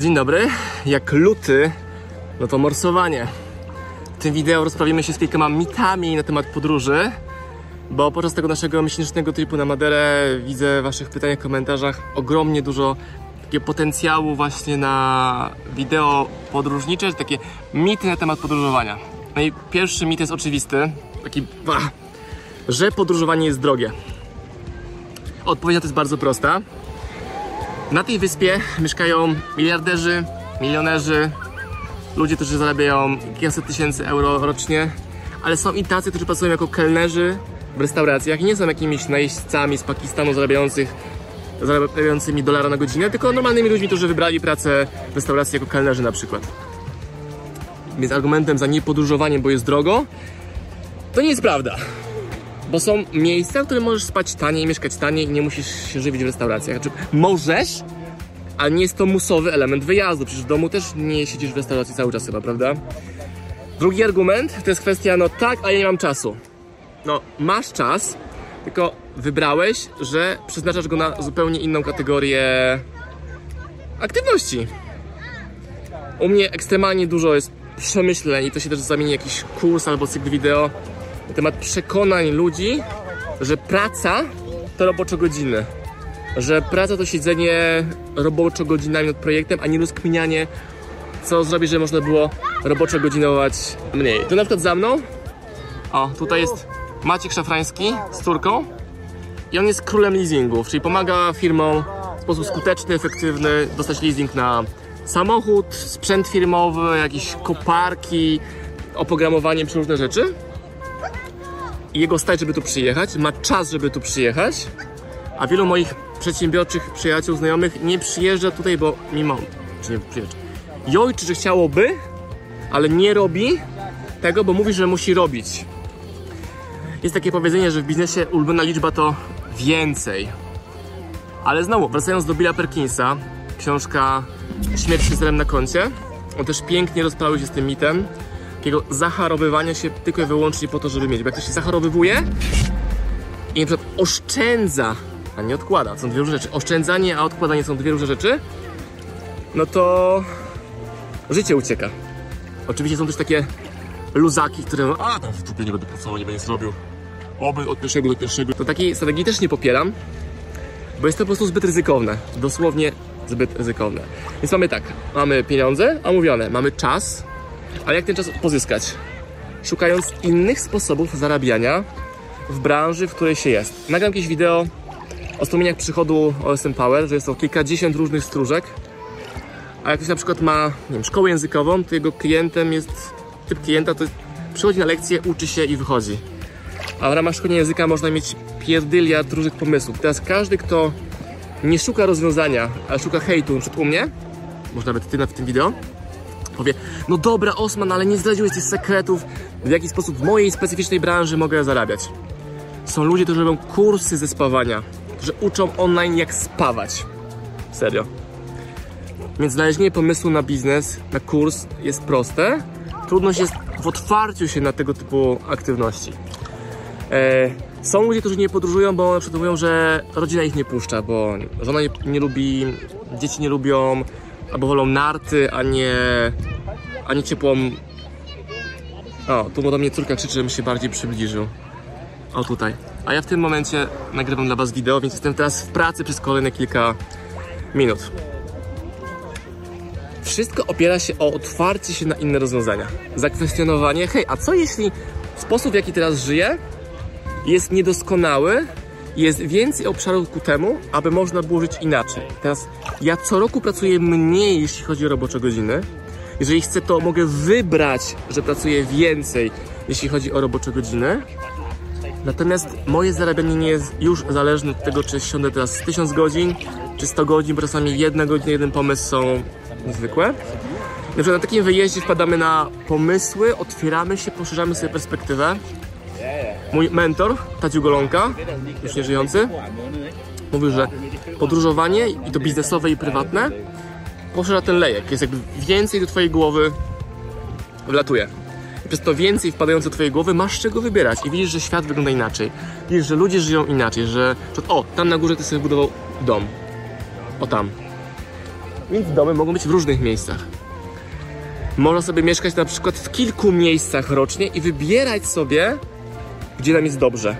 Dzień dobry. Jak luty, no to morsowanie. W tym wideo rozprawimy się z kilkoma mitami na temat podróży, bo podczas tego naszego miesięcznego tripu na Maderę widzę w waszych pytaniach, komentarzach ogromnie dużo takiego potencjału właśnie na wideo podróżnicze, takie mity na temat podróżowania. No i pierwszy mit jest oczywisty, taki, bah, że podróżowanie jest drogie. Odpowiedź na to jest bardzo prosta. Na tej wyspie mieszkają miliarderzy, milionerzy, ludzie, którzy zarabiają kilkaset tysięcy euro rocznie, ale są i tacy, którzy pracują jako kelnerzy w restauracjach i nie są jakimiś najeźdźcami z Pakistanu zarabiających, zarabiającymi dolara na godzinę, tylko normalnymi ludźmi, którzy wybrali pracę w restauracji jako kelnerzy na przykład. Więc argumentem za niepodróżowaniem, bo jest drogo, to nie jest prawda. Bo są miejsca, w których możesz spać taniej, mieszkać taniej i nie musisz się żywić w restauracjach. Znaczy, możesz, ale nie jest to musowy element wyjazdu. Przecież w domu też nie siedzisz w restauracji cały czas chyba, prawda? Drugi argument to jest kwestia, no tak, a ja nie mam czasu. No, masz czas, tylko wybrałeś, że przeznaczasz go na zupełnie inną kategorię aktywności. U mnie ekstremalnie dużo jest przemyśleń i to się też zamieni jakiś kurs albo cykl wideo na temat przekonań ludzi, że praca to roboczo godziny. Że praca to siedzenie roboczo godzinami nad projektem, a nie rozkminianie, co zrobić, żeby można było roboczo godzinować mniej. To na przykład za mną, o, tutaj jest Maciek Szafrański z córką i on jest królem leasingów, czyli pomaga firmom w sposób skuteczny, efektywny dostać leasing na samochód, sprzęt firmowy, jakieś koparki, oprogramowanie, różne rzeczy i jego stać, żeby tu przyjechać, ma czas, żeby tu przyjechać, a wielu moich przedsiębiorczych przyjaciół, znajomych nie przyjeżdża tutaj, bo mimo, czy nie przyjeżdża, jojczy, że chciałoby, ale nie robi tego, bo mówi, że musi robić. Jest takie powiedzenie, że w biznesie ulubiona liczba to więcej. Ale znowu, wracając do Billa Perkinsa, książka Śmierć z na koncie, on też pięknie rozprawił się z tym mitem, takiego zacharowywania się tylko i wyłącznie po to, żeby mieć. Bo jak ktoś się zacharowywuje i na przykład oszczędza, a nie odkłada, są dwie różne rzeczy. Oszczędzanie, a odkładanie są dwie różne rzeczy, no to życie ucieka. Oczywiście są też takie luzaki, które a tam w dupie nie będę pracował, nie będę zrobił. Oby od pierwszego do pierwszego. To takiej strategii też nie popieram, bo jest to po prostu zbyt ryzykowne. Dosłownie zbyt ryzykowne. Więc mamy tak, mamy pieniądze omówione, mamy czas, ale jak ten czas pozyskać? Szukając innych sposobów zarabiania w branży, w której się jest. Nagram jakieś wideo o strumieniach przychodu OSM Power, że jest to kilkadziesiąt różnych stróżek, a jak ktoś na przykład ma nie wiem, szkołę językową, to jego klientem jest typ klienta, to przychodzi na lekcję, uczy się i wychodzi. A w ramach szkolenia języka można mieć pierdyliard różnych pomysłów. Teraz każdy, kto nie szuka rozwiązania, ale szuka hejtu, na u mnie, może nawet ty w tym wideo, powie, no dobra Osman, ale nie zdradziłeś tych sekretów, w jaki sposób w mojej specyficznej branży mogę zarabiać. Są ludzie, którzy robią kursy ze spawania, którzy uczą online jak spawać. Serio. Więc znalezienie pomysłu na biznes, na kurs jest proste. Trudność jest w otwarciu się na tego typu aktywności. E, są ludzie, którzy nie podróżują, bo na przykład mówią, że rodzina ich nie puszcza, bo żona nie, nie lubi, dzieci nie lubią, albo wolą narty, a nie, a nie ciepłą... O, tu do mnie córka krzyczy, żebym się bardziej przybliżył. O, tutaj. A ja w tym momencie nagrywam dla Was wideo, więc jestem teraz w pracy przez kolejne kilka minut. Wszystko opiera się o otwarcie się na inne rozwiązania. Zakwestionowanie, hej, a co jeśli sposób, w jaki teraz żyję, jest niedoskonały, jest więcej obszarów ku temu, aby można było żyć inaczej. Teraz ja co roku pracuję mniej, jeśli chodzi o robocze godziny. Jeżeli chcę, to mogę wybrać, że pracuję więcej, jeśli chodzi o robocze godziny. Natomiast moje zarabianie nie jest już zależne od tego, czy siądę teraz 1000 godzin, czy 100 godzin, bo czasami jedna godzina, jeden pomysł są niezwykłe. Na takim wyjeździe wpadamy na pomysły, otwieramy się, poszerzamy sobie perspektywę. Mój mentor, Tadziu Golonka, już nie żyjący, mówił, że podróżowanie i to biznesowe i prywatne poszerza ten lejek. Jest jakby więcej do twojej głowy wlatuje. I przez to więcej wpadające do twojej głowy masz czego wybierać i widzisz, że świat wygląda inaczej. Widzisz, że ludzie żyją inaczej, że o, tam na górze ty sobie budował dom. O tam. Więc domy mogą być w różnych miejscach. Można sobie mieszkać na przykład w kilku miejscach rocznie i wybierać sobie, gdzie nam jest dobrze.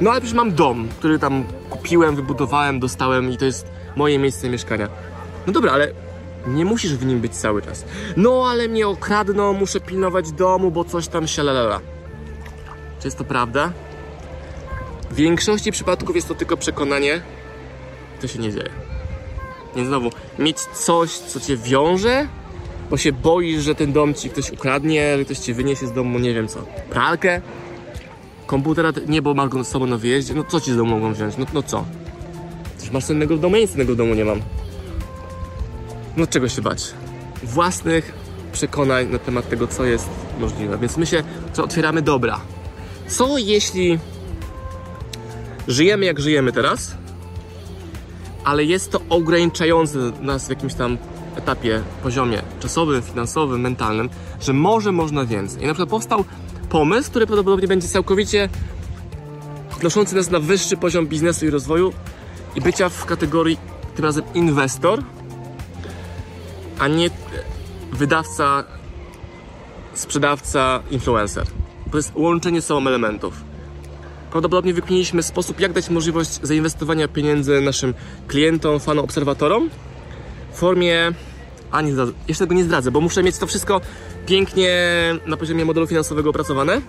No ale przecież mam dom, który tam kupiłem, wybudowałem, dostałem i to jest moje miejsce mieszkania. No dobra, ale nie musisz w nim być cały czas. No ale mnie okradną, muszę pilnować domu, bo coś tam się lalala. Czy jest to prawda? W większości przypadków jest to tylko przekonanie, to się nie dzieje. Więc znowu, mieć coś, co cię wiąże, bo się boisz, że ten dom ci ktoś ukradnie, że ktoś ci wyniesie z domu, nie wiem co, pralkę, komputera, nie, bo masz go z sobą na wyjeździe, no co ci z domu mogą wziąć, no, no co? Coś masz cennego w domu, ja nic cennego w domu nie mam. No czego się bać? Własnych przekonań na temat tego, co jest możliwe. Więc my się co otwieramy dobra. Co jeśli żyjemy jak żyjemy teraz, ale jest to ograniczające nas w jakimś tam etapie, poziomie czasowym, finansowym, mentalnym, że może można więcej. I na przykład powstał pomysł, który prawdopodobnie będzie całkowicie wnoszący nas na wyższy poziom biznesu i rozwoju i bycia w kategorii tym razem inwestor, a nie wydawca, sprzedawca, influencer. To jest łączenie sobą elementów. Prawdopodobnie wykminiliśmy sposób, jak dać możliwość zainwestowania pieniędzy naszym klientom, fanom, obserwatorom w formie. A nie zdradzę, jeszcze tego nie zdradzę, bo muszę mieć to wszystko pięknie na poziomie modelu finansowego opracowane,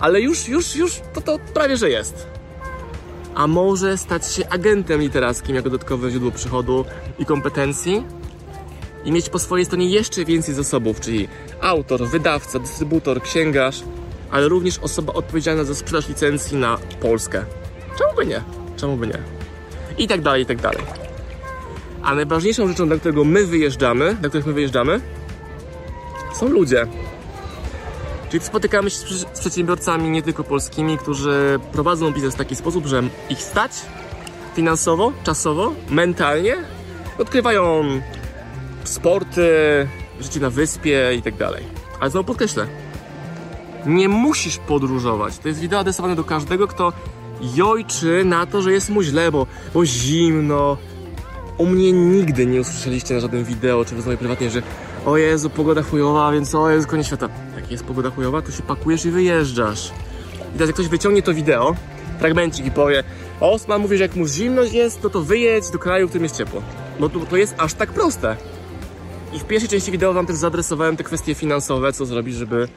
ale już, już, już to, to prawie że jest. A może stać się agentem literackim jako dodatkowe źródło przychodu i kompetencji i mieć po swojej stronie jeszcze więcej zasobów, czyli autor, wydawca, dystrybutor, księgarz, ale również osoba odpowiedzialna za sprzedaż licencji na Polskę. Czemu by nie? Czemu by nie? I tak dalej, i tak dalej. A najważniejszą rzeczą, dla którego my wyjeżdżamy, dla których my wyjeżdżamy, są ludzie. Czyli spotykamy się z przedsiębiorcami nie tylko polskimi, którzy prowadzą biznes w taki sposób, że ich stać finansowo, czasowo, mentalnie, odkrywają sporty, życie na wyspie i tak dalej. Ale znowu podkreślę, nie musisz podróżować. To jest wideo adresowane do każdego, kto jojczy na to, że jest mu źle, bo, bo zimno. U mnie nigdy nie usłyszeliście na żadnym wideo czy rozmowie prywatnej, że o Jezu, pogoda chujowa, więc o Jezu, koniec świata. Jak jest pogoda chujowa, to się pakujesz i wyjeżdżasz. I teraz jak ktoś wyciągnie to wideo, fragmencik i powie Osman mówi, że jak mu zimność jest, no to wyjedź do kraju, w którym jest ciepło. No to, to jest aż tak proste. I w pierwszej części wideo Wam też zaadresowałem te kwestie finansowe, co zrobić, żeby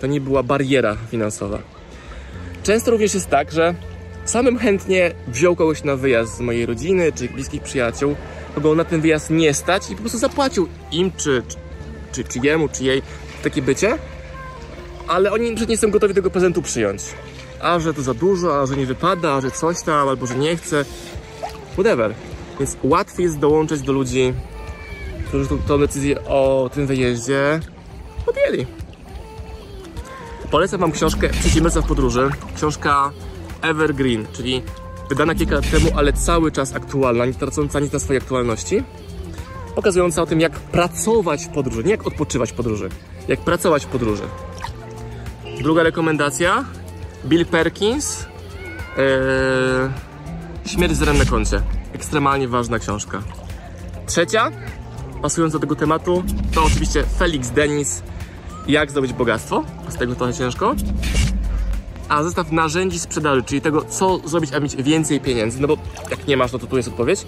to nie była bariera finansowa. Często również jest tak, że samym chętnie wziął kogoś na wyjazd z mojej rodziny czy bliskich przyjaciół, kogo na ten wyjazd nie stać i po prostu zapłacił im czy, czy, czy jemu, czy jej takie bycie, ale oni przecież nie są gotowi tego prezentu przyjąć. A że to za dużo, a że nie wypada, a że coś tam, albo że nie chce. Whatever. Więc łatwiej jest dołączyć do ludzi, którzy tą, tą decyzję o tym wyjeździe podjęli. Polecam Wam książkę Przedsiębiorca w podróży. Książka Evergreen, czyli wydana kilka lat temu, ale cały czas aktualna, nie tracąca nic na swojej aktualności. Pokazująca o tym, jak pracować w podróży, nie jak odpoczywać w podróży, jak pracować w podróży. Druga rekomendacja, Bill Perkins, yy, Śmierć z na koncie. Ekstremalnie ważna książka. Trzecia, pasując do tego tematu, to oczywiście Felix Denis, Jak zdobyć bogactwo, z tego trochę ciężko. A zestaw narzędzi sprzedaży, czyli tego, co zrobić, aby mieć więcej pieniędzy, no bo jak nie masz, no to tu jest odpowiedź.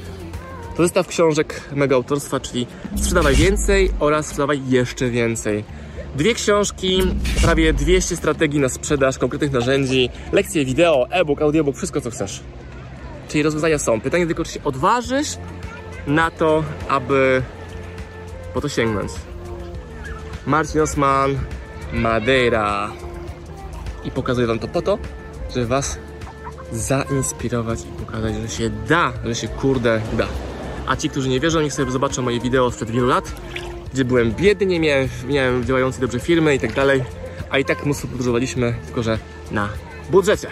To zestaw książek mego autorstwa, czyli Sprzedawaj więcej oraz Sprzedawaj jeszcze więcej. Dwie książki, prawie 200 strategii na sprzedaż, konkretnych narzędzi, lekcje wideo, e-book, audiobook, wszystko co chcesz. Czyli rozwiązania są. Pytanie tylko, czy się odważysz na to, aby po to sięgnąć. Marcin Osman, Madeira. I pokazuję wam to po to, żeby was zainspirować i pokazać, że się da, że się kurde da. A ci, którzy nie wierzą, niech sobie zobaczą moje wideo sprzed wielu lat, gdzie byłem biedny, miałem, miałem działającej dobrze firmy i tak dalej, a i tak mnóstwo podróżowaliśmy, tylko że na budżecie.